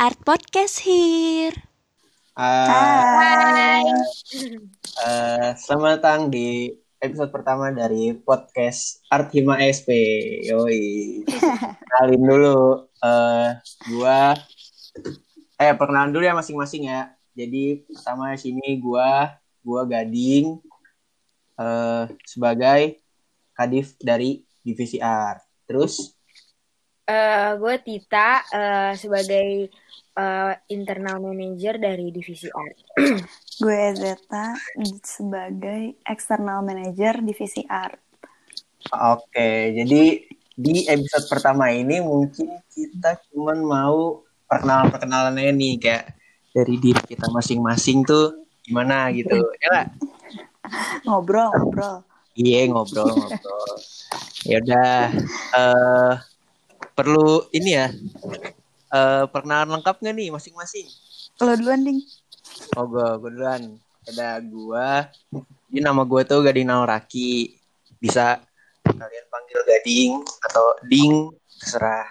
Art Podcast here. Hai. Uh, selamat datang di episode pertama dari podcast Art Hima SP. Yoi. Kenalin dulu uh, gua eh perkenalan dulu ya masing-masing ya. Jadi pertama di sini gua gua Gading uh, sebagai kadif dari divisi art. Terus Uh, gue Tita uh, sebagai uh, internal manager dari divisi art. gue Zeta sebagai external manager divisi art. Oke, jadi di episode pertama ini mungkin kita cuma mau perkenalan-perkenalannya nih kayak dari diri kita masing-masing tuh gimana gitu. Ya ngobrol, ngobrol. Iya, ngobrol, ngobrol. Ya udah uh, perlu ini ya uh, perkenalan lengkap nggak nih masing-masing? Lo duluan ding. Oh gue, gue duluan. Ada gue. Ini nama gue tuh Gading Nauraki. Bisa kalian panggil Gading atau Ding, terserah.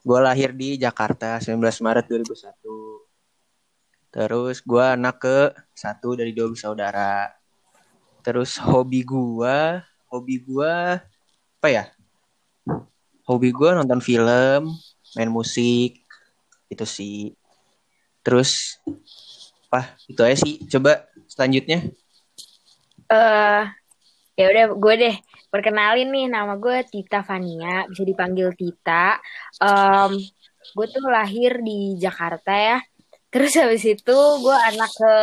Gue lahir di Jakarta 19 Maret 2001. Terus gue anak ke satu dari dua bersaudara. Terus hobi gue, hobi gue apa ya? Hobi gue nonton film, main musik, itu sih. Terus, apa? Itu aja sih. Coba selanjutnya. Eh, uh, ya udah gue deh perkenalin nih nama gue Tita Fania, bisa dipanggil Tita. Um, gue tuh lahir di Jakarta ya. Terus habis itu gue anak ke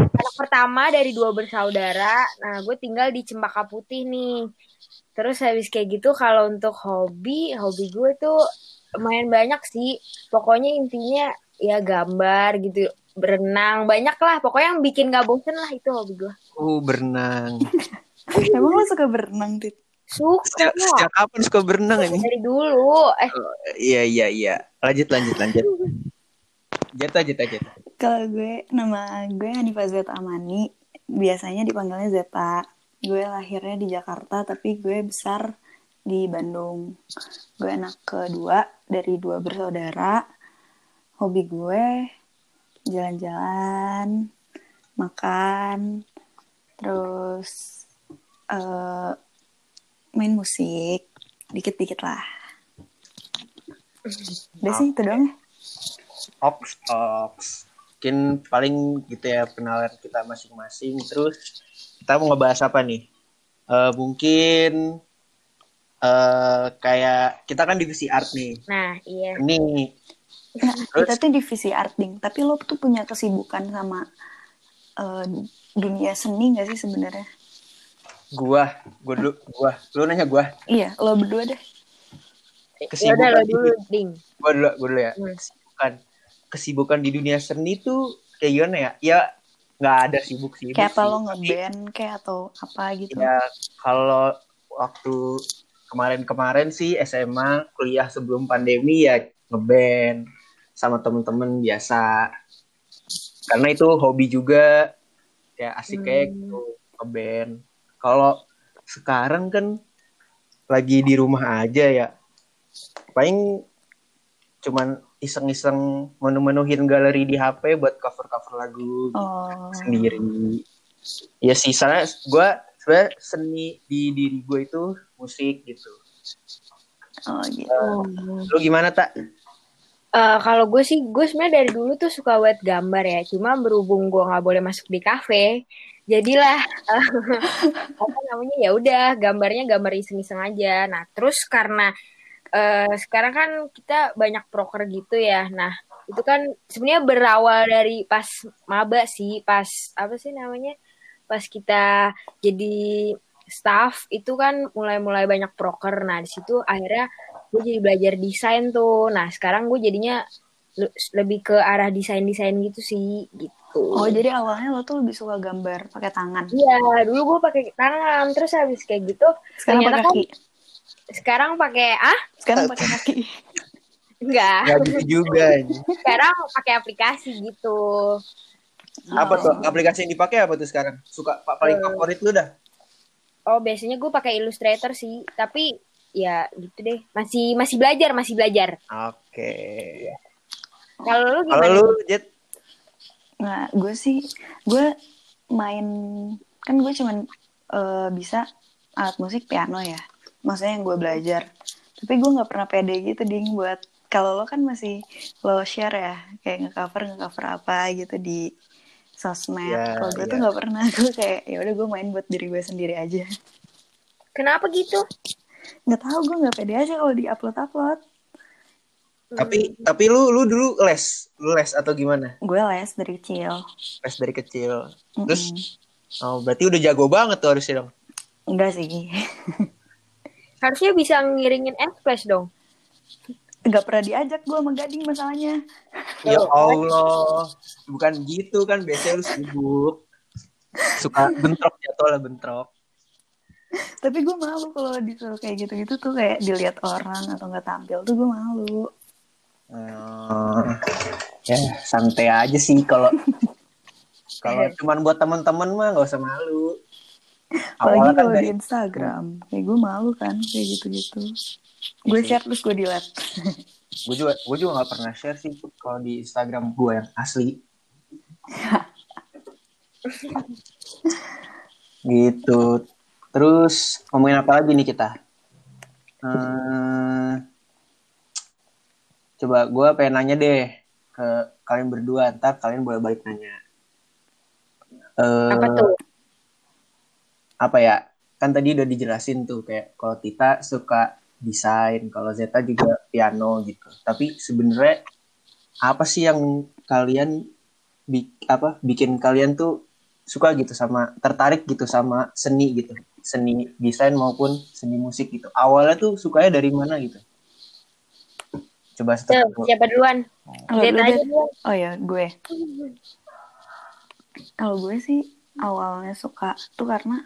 anak pertama dari dua bersaudara. Nah, gue tinggal di Cempaka Putih nih. Terus habis kayak gitu kalau untuk hobi, hobi gue tuh main banyak sih. Pokoknya intinya ya gambar gitu, berenang, banyak lah. Pokoknya yang bikin gak bosen lah itu hobi gue. Oh, berenang. Emang lo suka berenang, Tit? Suka. Sejak, sejak kapan suka berenang ini? Dari dulu. Eh. Oh, iya, iya, iya. Lanjut, lanjut, lanjut. Jeta, Jeta, Jeta. Kalau gue, nama gue Hanifah Zeta Amani. Biasanya dipanggilnya Zeta gue lahirnya di Jakarta tapi gue besar di Bandung. Gue anak kedua dari dua bersaudara. Hobi gue jalan-jalan makan terus uh, main musik. Dikit-dikit lah. Udah sih itu dong ya. Ox ox mungkin paling gitu ya kenalan kita masing-masing. Terus kita mau ngebahas apa nih? Uh, mungkin uh, kayak kita kan divisi art nih. Nah, iya. Ini nah, kita tuh divisi art ding, tapi lo tuh punya kesibukan sama uh, dunia seni gak sih sebenarnya? Gua, gua dulu, gua. Lu nanya gua. Iya, lo berdua deh. Kesibukan ya lo dulu, ding. Gua dulu, gua dulu ya. Hmm. Kesibukan, kesibukan di dunia seni tuh kayak gimana ya? Ya nggak ada sibuk sibuk kayak apa lo ngeband kayak atau apa gitu? Ya kalau waktu kemarin-kemarin sih SMA kuliah sebelum pandemi ya ngeband sama temen-temen biasa. Karena itu hobi juga. Ya asik kayak hmm. gitu ngeband. Kalau sekarang kan lagi di rumah aja ya. Paling cuman iseng-iseng menu-menuhin galeri di HP buat cover-cover lagu oh. sendiri. Ya sih, soalnya gue sebenarnya seni di diri gue itu musik gitu. Oh gitu. Uh, lu gimana tak? Uh, kalau gue sih, gue sebenarnya dari dulu tuh suka buat gambar ya. Cuma berhubung gue nggak boleh masuk di kafe, jadilah uh, apa namanya ya udah gambarnya gambar iseng-iseng aja. Nah terus karena uh, sekarang kan kita banyak proker gitu ya. Nah, itu kan sebenarnya berawal dari pas maba sih, pas apa sih namanya? Pas kita jadi staff itu kan mulai-mulai banyak proker. Nah, di situ akhirnya gue jadi belajar desain tuh. Nah, sekarang gue jadinya lebih ke arah desain-desain gitu sih gitu. Oh, jadi awalnya lo tuh lebih suka gambar pakai tangan. Iya, dulu gue pakai tangan, terus habis kayak gitu sekarang pakai kaki. Kan, sekarang pakai ah? Sekarang pakai kaki. Enggak. Enggak gitu juga. Sekarang pakai aplikasi gitu. Apa tuh? Aplikasi yang dipakai apa tuh sekarang? Suka paling uh, favorit lu dah? Oh, biasanya gue pakai Illustrator sih, tapi ya gitu deh. Masih masih belajar, masih belajar. Oke. Okay. Kalau lu Kalau gimana? lu Jet Nah, gue sih, gue main, kan gue cuman eh, bisa alat musik piano ya. Maksudnya yang gue belajar. Tapi gue nggak pernah pede gitu, Ding, buat kalau lo kan masih lo share ya, kayak ngecover ngecover apa gitu di sosmed. Ya, kalau gue tuh ya. nggak pernah, gue kayak ya udah gue main buat diri gue sendiri aja. Kenapa gitu? Nggak tahu gue nggak pede aja kalau di upload upload. tapi tapi lu lu dulu les, lu les atau gimana? Gue les dari kecil. Les dari kecil. Terus oh berarti udah jago banget tuh harusnya dong. enggak sih, Harusnya bisa ngiringin Express dong. nggak pernah diajak gue sama Gading masalahnya. Ya Allah, bukan gitu kan biasanya lu sibuk. Suka bentrok jatuh lah bentrok. Tapi gue malu kalau disuruh kayak gitu-gitu tuh kayak dilihat orang atau nggak tampil tuh gue malu. Hmm, ya santai aja sih kalau kalau cuman buat teman-teman mah nggak usah malu. Apalagi kan kalau dari di Instagram, kayak gue malu kan kayak gitu-gitu. Gue share terus gue delete. gue juga gue juga nggak pernah share sih kalau di Instagram gue yang asli. gitu. Terus ngomongin apa lagi nih kita? Hmm, coba gue pengen nanya deh ke kalian berdua, ntar kalian boleh balik nanya. Eh, Apa tuh? Apa ya kan tadi udah dijelasin tuh kayak kalau Tita suka desain kalau Zeta juga piano gitu tapi sebenarnya apa sih yang kalian bi- apa bikin kalian tuh suka gitu sama tertarik gitu sama seni gitu seni desain maupun seni musik gitu awalnya tuh sukanya dari mana gitu coba Tuh, siapa duluan? Kalau Zeta aja duluan. Oh ya gue. Kalau gue sih awalnya suka tuh karena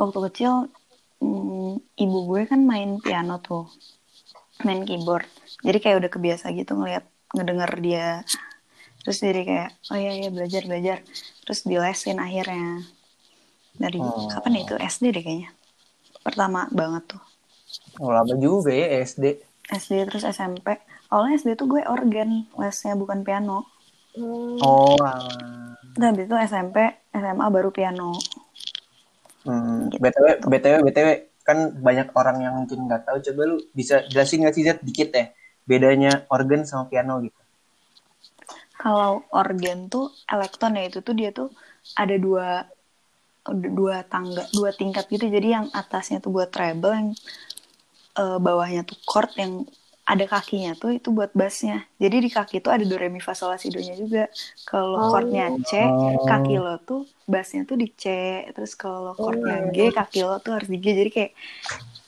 waktu kecil mm, ibu gue kan main piano tuh, main keyboard. Jadi kayak udah kebiasa gitu ngeliat ngedenger dia. Terus jadi kayak oh iya iya belajar belajar. Terus dilesin akhirnya dari Oh. kapan ya itu SD deh kayaknya. Pertama banget tuh. oh, lama juga ya SD SD terus SMP. Awalnya SD tuh gue organ, lesnya bukan piano. Hmm, oh alah. Nah, habis itu SMP, SMA baru piano. Hmm, btw btw btw kan banyak orang yang mungkin nggak tahu. Coba lu bisa jelasin nggak sih Zat dikit ya bedanya organ sama piano gitu. Kalau organ tuh elektron ya itu tuh dia tuh ada dua dua tangga, dua tingkat gitu. Jadi yang atasnya tuh buat treble, yang eh, bawahnya tuh chord yang ada kakinya tuh itu buat bassnya. Jadi di kaki tuh ada do re mi fa sol la si do nya juga. Kalau Oh. chordnya C, Oh. kaki lo tuh bassnya tuh di C. Terus kalau chordnya G, kaki lo tuh harus di G. Jadi kayak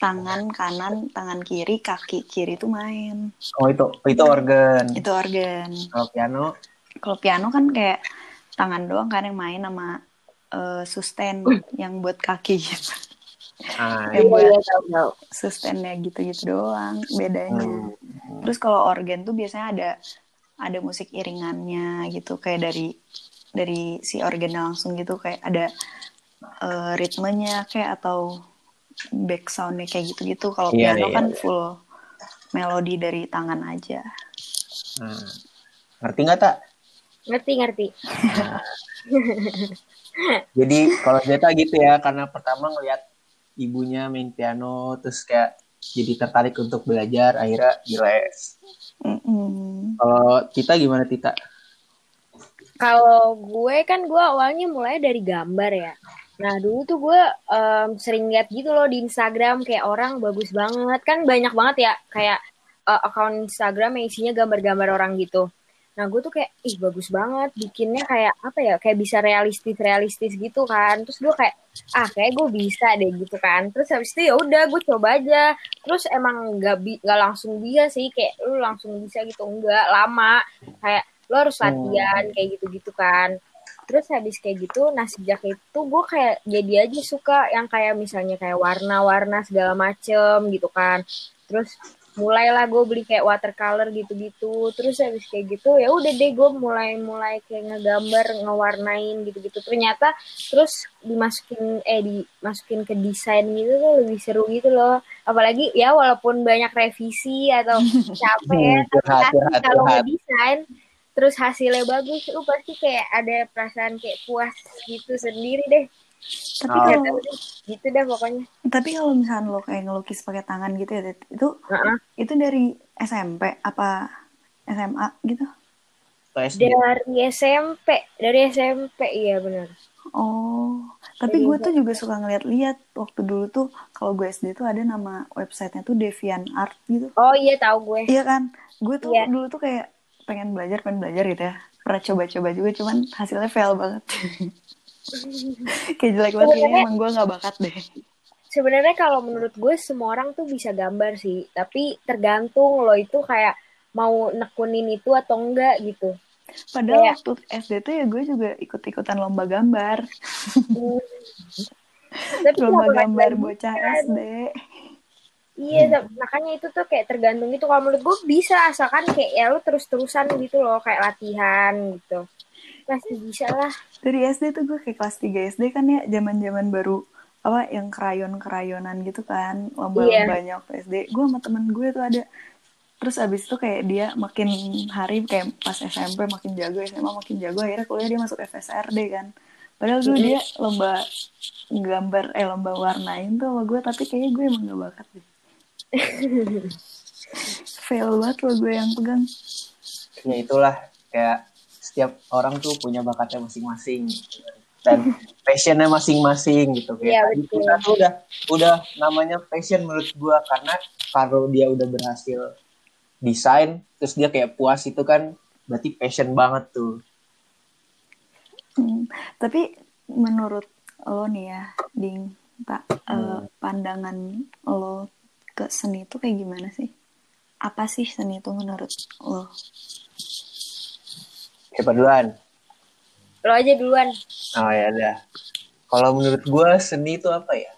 tangan kanan, tangan kiri, kaki kiri tuh main. oh itu itu organ Itu organ. kalau piano Kalau piano kan kayak tangan doang kan yang main sama eh, sustain yang buat kaki gitu. Ah, Yang Iya, buat tahu, tahu. sustainnya gitu-gitu doang bedanya. hmm. Terus kalau organ tuh biasanya ada ada musik iringannya gitu kayak dari dari si organnya langsung gitu kayak ada eh, ritmenya kayak atau back soundnya kayak gitu-gitu. Kalau Iya, piano iya, kan iya. full melodi dari tangan aja. Hmm. ngerti nggak tak Ngerti, ngerti. jadi kalau Zeta gitu ya karena pertama ngeliat ibunya main piano terus kayak jadi tertarik untuk belajar akhirnya di les Mm-mm. kalau Tita gimana Tita Kalau gue kan gue awalnya mulai dari gambar ya. Nah dulu tuh gue em, sering lihat gitu loh di Instagram kayak orang bagus banget kan banyak banget ya kayak eh, akun Instagram yang isinya gambar-gambar orang gitu. Nah gue tuh kayak ih bagus banget bikinnya kayak apa ya kayak bisa realistis realistis gitu kan. Terus gue kayak ah kayak gue bisa deh gitu kan. Terus habis itu ya udah gue coba aja. Terus emang nggak bi nggak langsung bisa sih kayak lu langsung bisa gitu enggak lama kayak lo harus latihan kayak gitu-gitu kan terus habis kayak gitu nah sejak itu gue kayak jadi aja suka yang kayak misalnya kayak warna-warna segala macem gitu kan terus mulailah gue beli kayak watercolor gitu-gitu. Terus habis kayak gitu ya udah deh gue mulai-mulai kayak ngegambar ngewarnain gitu-gitu. Ternyata terus dimasukin eh dimasukin ke desain gitu tuh lebih seru gitu loh. Apalagi ya walaupun banyak revisi atau capek ya Hmm, tapi kalau ngedesain terus hasilnya bagus lu pasti kayak ada perasaan kayak puas gitu sendiri deh Tapi Oh. Nggak kalau gitu deh pokoknya tapi kalau misalnya lo kayak ngelukis pakai tangan gitu ya, itu Heeh. itu dari SMP apa SMA gitu? SD. dari SMP dari SMP iya benar Oh, tapi gue tuh juga suka ngeliat-liat waktu dulu tuh kalau gue SD tuh ada nama websitenya tuh Deviant Art gitu. oh iya tahu gue Iya kan? Gue tuh Iya. dulu tuh kayak pengen belajar, pengen belajar gitu ya. Pernah coba-coba juga, cuman hasilnya fail banget. kayak jelek banget, Sebenarnya- emang gue gak bakat deh. sebenarnya kalau menurut gue semua orang tuh bisa gambar sih tapi tergantung lo itu kayak mau nekunin itu atau enggak gitu Padahal Kayak- waktu SD tuh ya gue juga ikut-ikutan lomba gambar. tapi Lomba gambar nggak bocah bisa? SD. Iya, ta- makanya itu tuh kayak tergantung gitu. Kalau menurut gue bisa, asalkan kayak ya lu terus-terusan gitu loh, kayak latihan gitu. Pasti bisa lah. Dari SD tuh gue kayak kelas 3 SD kan ya, zaman-zaman baru apa yang kerayon-kerayonan gitu kan, lomba-lombanya waktu SD. Gue sama temen gue tuh ada. Terus abis itu kayak dia makin hari kayak pas SMP makin jago, SMA makin jago, akhirnya kuliah dia masuk FSRD kan. Padahal dulu dia lomba gambar, eh lomba warnain tuh sama gue, tapi kayaknya gue emang gak bakat deh. Fail banget loh gue yang pegang. ya itulah kayak setiap orang tuh punya bakatnya masing-masing dan passionnya masing-masing gitu kayak tadi betul. kita tuh udah udah namanya passion menurut gua karena kalau dia udah berhasil desain terus dia kayak puas itu kan berarti passion banget tuh Hmm, tapi menurut lo nih ya, Ding, Pak, eh, pandangan lo ke seni itu kayak gimana sih? Apa sih seni itu menurut lo? Siapa duluan? Lo aja duluan. oh ya udah. Kalau menurut gua seni itu apa ya?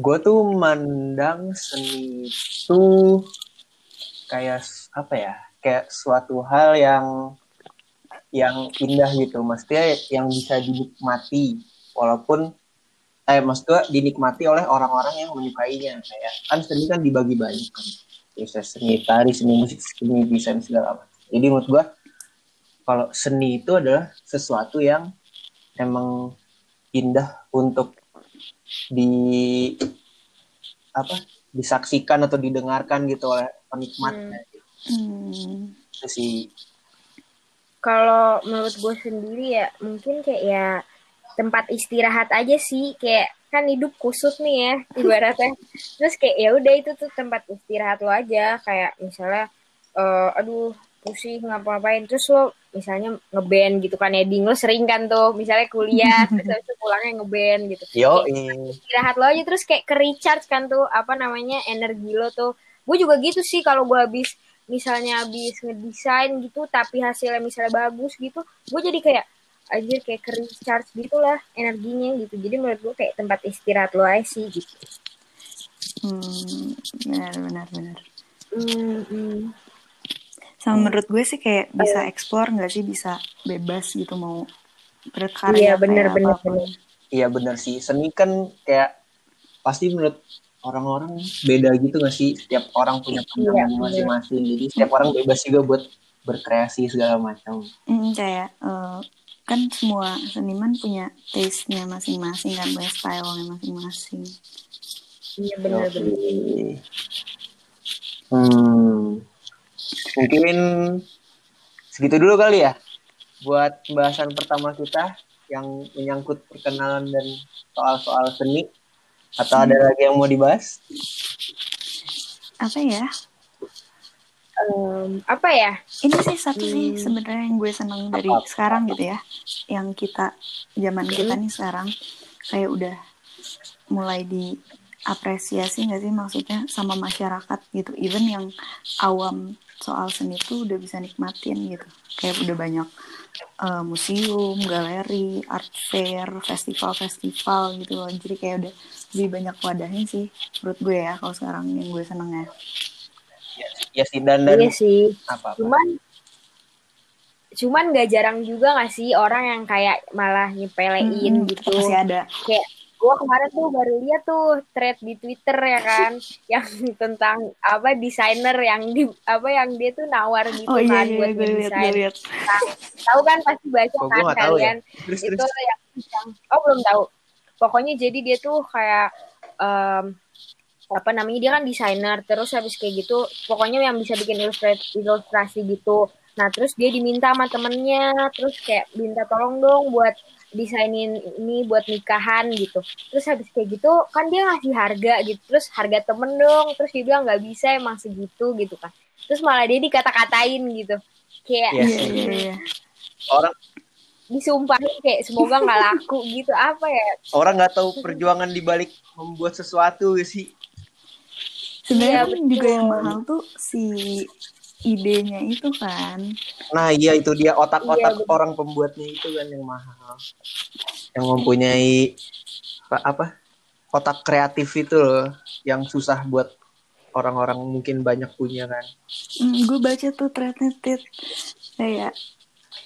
Gue tuh memandang seni itu kayak apa ya? Kayak suatu hal yang yang indah gitu. Maksudnya yang bisa dinikmati. Walaupun eh maksud gue dinikmati oleh orang-orang yang menyukainya. Kayak kan seni kan dibagi banyak kan. Bisa seni tari seni musik seni desain segala macam. Jadi menurut gue kalau seni itu adalah sesuatu yang emang indah untuk di apa disaksikan atau didengarkan gitu oleh penikmatnya Hmm, itu sih Kalau menurut gue sendiri ya, mungkin kayak ya tempat istirahat aja sih. Kayak kan hidup kusut nih ya, ibaratnya. Terus kayak ya udah itu tuh tempat istirahat lo aja. Kayak misalnya, eh, aduh pusing ngapa-ngapain. Terus lo misalnya ngeband gitu kan ya. Lo sering kan tuh, misalnya kuliah, terus habis itu pulangnya ngeband gitu. yo Kayak istirahat lo aja terus kayak ke recharge kan tuh apa namanya energi lo tuh gue juga gitu sih kalau gue habis misalnya habis ngedesain gitu tapi hasilnya misalnya bagus gitu gue jadi kayak aja kayak ke recharge gitu lah energinya gitu jadi menurut gue kayak tempat istirahat lo aja sih gitu hmm, benar, benar, benar. Hmm, hmm. Sama menurut gue sih kayak bisa explore nggak sih, bisa bebas gitu mau berkarya Iya, benar, kayak benar, apa pun. benar. iya benar sih seni kan kayak pasti menurut orang-orang beda gitu gak sih setiap orang punya pandangan Iya, masing-masing jadi setiap orang bebas juga buat berkreasi segala macam Hmm, kayak eh, kan semua seniman punya taste-nya masing-masing kan, punya style-nya masing-masing. iya benar benar Oke. Hmm. Mungkin segitu dulu kali ya buat pembahasan pertama kita yang menyangkut perkenalan dan soal-soal seni. Atau ada lagi yang mau dibahas? Apa ya? Em, apa ya Ini sih satu sih Hmm. sebenarnya yang gue seneng dari Apa? sekarang gitu ya. Yang kita zaman Hmm. kita nih sekarang kayak udah mulai diapresiasi nggak sih maksudnya sama masyarakat gitu. Even yang awam soal seni tuh udah bisa nikmatin gitu. Kayak udah banyak eh, museum, galeri, art fair, festival-festival gitu loh. Jadi kayak udah lebih banyak wadahnya sih menurut gue ya kalau sekarang yang gue seneng ya. Ya sih dan dan iya sih apa? cuman cuman gak jarang juga gak sih orang yang kayak malah nyepelein Hmm, gitu masih ada. kayak gue kemarin tuh baru lihat tuh thread di Twitter ya kan, yang tentang apa desainer yang di apa yang dia tuh nawar gitu Oh iya kan iya buat gue liat liat. Nah, tahu kan pasti baca gue kan ya? kalian Terus itu terus. yang, yang oh belum tahu. Pokoknya jadi dia tuh kayak em, apa namanya dia kan desainer terus habis kayak gitu pokoknya yang bisa bikin ilustrasi ilustrasi gitu nah terus dia diminta sama temennya terus kayak minta tolong dong buat desainin ini buat nikahan gitu. Terus habis kayak gitu kan dia ngasih harga gitu. Terus harga temen dong. Terus dia bilang nggak bisa emang segitu gitu kan. Terus malah dia dikata-katain gitu. Kayak Iya. Iya sih. iya. Orang disumpahin kayak semoga nggak laku gitu. Apa ya? Orang nggak tahu perjuangan di balik membuat sesuatu sih. Sebenarnya kan juga yang mahal tuh si idenya itu kan. Nah iya itu dia Iya, otak-otak betul. orang pembuatnya itu kan yang mahal. Yang mempunyai apa, apa otak kreatif itu loh yang susah buat orang-orang mungkin banyak punya kan. Hmm, gue baca tuh threadnya tit kayak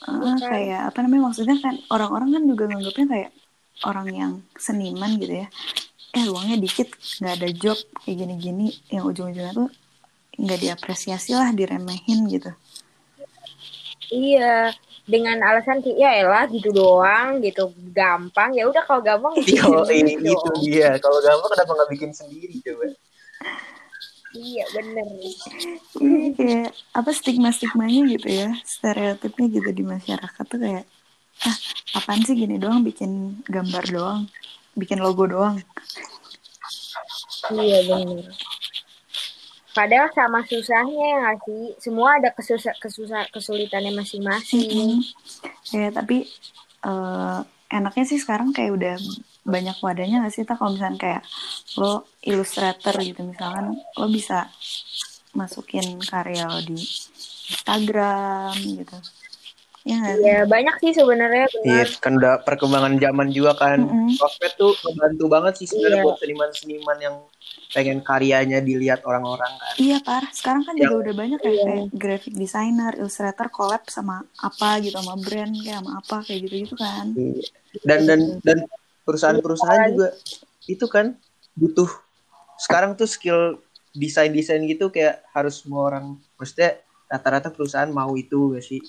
eh, kayak apa namanya maksudnya kan orang-orang kan juga nganggapnya kayak orang yang seniman gitu ya eh uangnya dikit nggak ada job kayak gini-gini yang ujung-ujungnya tuh nggak diapresiasi lah diremehin gitu. Iya, dengan alasan ya elah gitu doang gitu. Gampang ya udah kalau gampang bikin ini sendiri itu dia. Kalau gampang kenapa nggak bikin sendiri coba? iya bener. Iya kayak apa stigma-stigmanya gitu ya stereotipnya gitu di masyarakat tuh kayak ah apaan sih gini doang bikin gambar doang bikin logo doang. Iya bener padahal sama susahnya ya nggak sih? Semua ada kesusah kesusah kesulitannya masing-masing. Mm-mm. ya tapi eh, enaknya sih sekarang kayak udah banyak wadahnya gak sih tak kalau misalnya kayak lo ilustrator gitu misalkan lo bisa masukin karya lo di Instagram gitu ya nggak sih? ya banyak sih sebenarnya Iya, benar kan udah perkembangan zaman juga kan. Sosmed tuh membantu banget sih sebenarnya Iya. buat seniman-seniman yang pengen karyanya dilihat orang-orang kan. Iya parah. Sekarang kan Yang- juga udah banyak kayak, Iya. kayak graphic designer, illustrator collab sama apa gitu sama brand kayak sama apa kayak gitu-gitu kan. Iya. Dan dan dan perusahaan-perusahaan juga itu kan butuh sekarang tuh skill desain-desain gitu kayak harus semua orang maksudnya rata-rata perusahaan mau itu gak sih?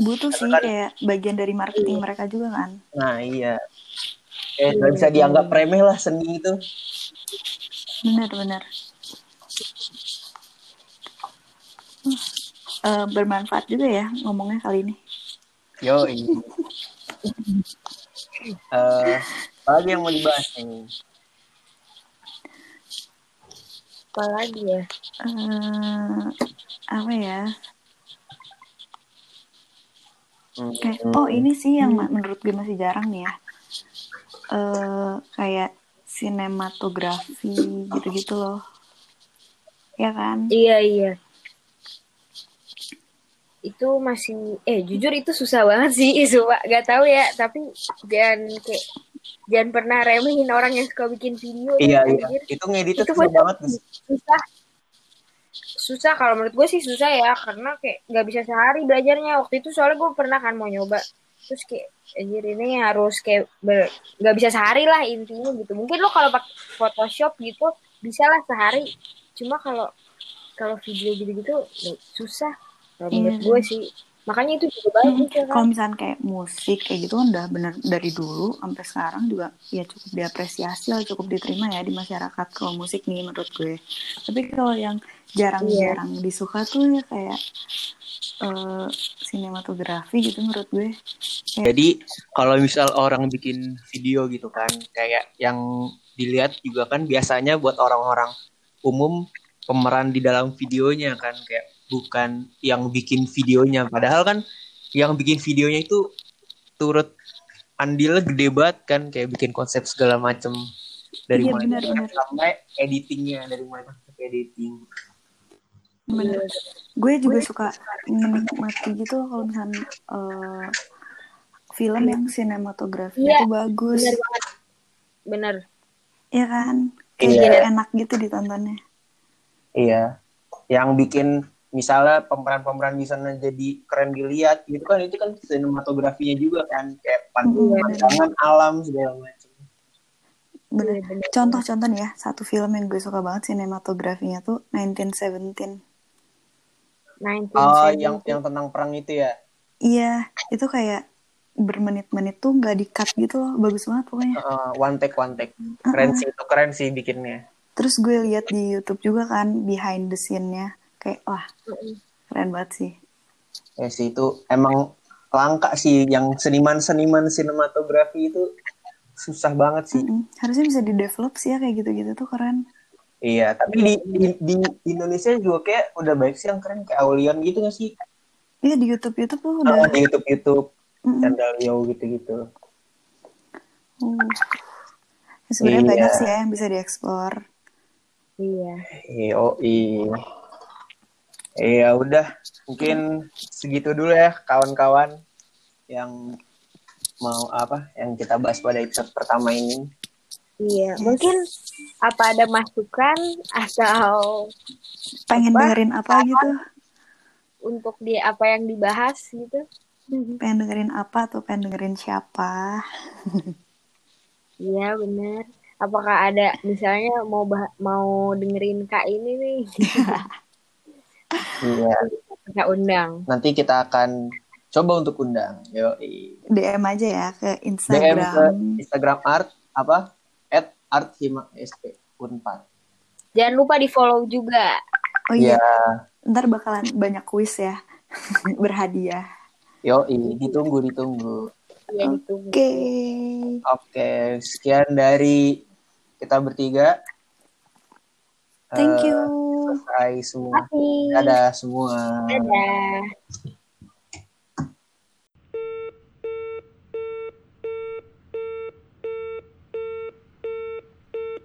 Butuh sih kan- kayak bagian dari marketing mereka juga kan. Nah iya. Eh nggak bisa dianggap remeh lah seni itu. Benar-benar. Uh, eh, bermanfaat juga ya ngomongnya kali ini. Yo ini. Eh, apa lagi yang mau dibahas nih? apa lagi ya Eh, apa ya? Hmm. Kayak, oh ini sih yang menurut gue masih jarang nih ya. Eh kayak sinematografi gitu-gitu loh. Ya kan? iya iya itu masih eh jujur itu susah banget sih sumpah gak tahu ya tapi jangan kayak jangan pernah remehin orang yang suka bikin video Iya iya. anjir. Itu ngedit itu tuh susah banget. Susah susah. Kalau menurut gue sih susah ya karena kayak nggak bisa sehari belajarnya. Waktu itu soalnya gue pernah kan mau nyoba. Terus kayak anjir ini harus kayak nggak bisa sehari lah intinya gitu. Mungkin lo kalau pakai Photoshop gitu bisa lah sehari. Cuma kalau kalau video gitu-gitu susah. Kalau Iya menurut gue sih. Makanya itu juga bagus ya Kalau kan misalnya kayak musik kayak gitu kan udah bener dari dulu sampai sekarang juga ya cukup diapresiasi lah cukup diterima ya di masyarakat kalau musik nih menurut gue. Tapi kalau yang jarang-jarang disuka tuh ya kayak eh sinematografi gitu menurut gue. Jadi kalau misal orang bikin video gitu kan, kayak yang dilihat juga kan biasanya buat orang-orang umum pemeran di dalam videonya kan, kayak bukan yang bikin videonya. Padahal kan yang bikin videonya itu turut andilnya gede banget kan, kayak bikin konsep segala macem dari Iya, mulai benar-benar. sampai editingnya, dari mulai sampai editing. Bener. Gue juga suka menikmati gitu kalau misalnya eh, film yang sinematografinya Iya, tuh bagus. bener banget bener Ya kan? Iya. Kayak enak gitu ditontonnya. Iya. Yang bikin misalnya pemeran-pemeran di sana jadi keren dilihat gitu kan itu kan sinematografinya juga kan kayak Mm, pandangan alam segala macam. bener. Iya, bener. Contoh-contoh nih ya, satu film yang gue suka banget sinematografinya tuh 1917. 1970. Oh, yang yang tentang perang itu ya. Iya, itu kayak bermenit-menit tuh nggak di-cut gitu loh. Bagus banget pokoknya. Uh, one take one take. Keren sih itu keren sih bikinnya. Terus gue lihat di YouTube juga kan behind the scene-nya. Kayak wah, keren banget sih. Ya sih itu emang langka sih yang seniman-seniman sinematografi itu susah banget sih. Mm-mm. Harusnya bisa di-develop sih ya kayak gitu-gitu tuh keren. Iya, tapi di, di di Indonesia juga kayak udah baik sih yang keren kayak Aulion gitu gak sih? Iya di YouTube-YouTube tuh Oh, udah. di YouTube YouTube Mm-mm. Candalio gitu-gitu. Uh. Ya, sebenarnya Iya. banyak sih ya yang bisa dieksplor. Iya. Iya, Iya, udah. Mungkin segitu dulu ya kawan-kawan yang mau apa yang kita bahas pada episode pertama ini. Iya. Mungkin apa ada masukan atau Pengen Apa? dengerin apa gitu? untuk di apa yang dibahas gitu? Pengen dengerin apa atau pengen dengerin siapa? Iya benar. Apakah ada misalnya mau bah- mau dengerin kak ini nih Iya. kita undang. Nanti kita akan coba untuk undang. Yo, DM aja ya ke DM ke Instagram. Instagram art apa? Art hima sp unpad. Jangan lupa di follow juga. Oh iya, Iya. ntar bakalan banyak kuis ya. Berhadiah. Yo, ditunggu ditunggu. Iya ditunggu. Oke. Oke, sekian dari kita bertiga. Thank Eh, you. Selesai semua. Dadah semua. Dadah.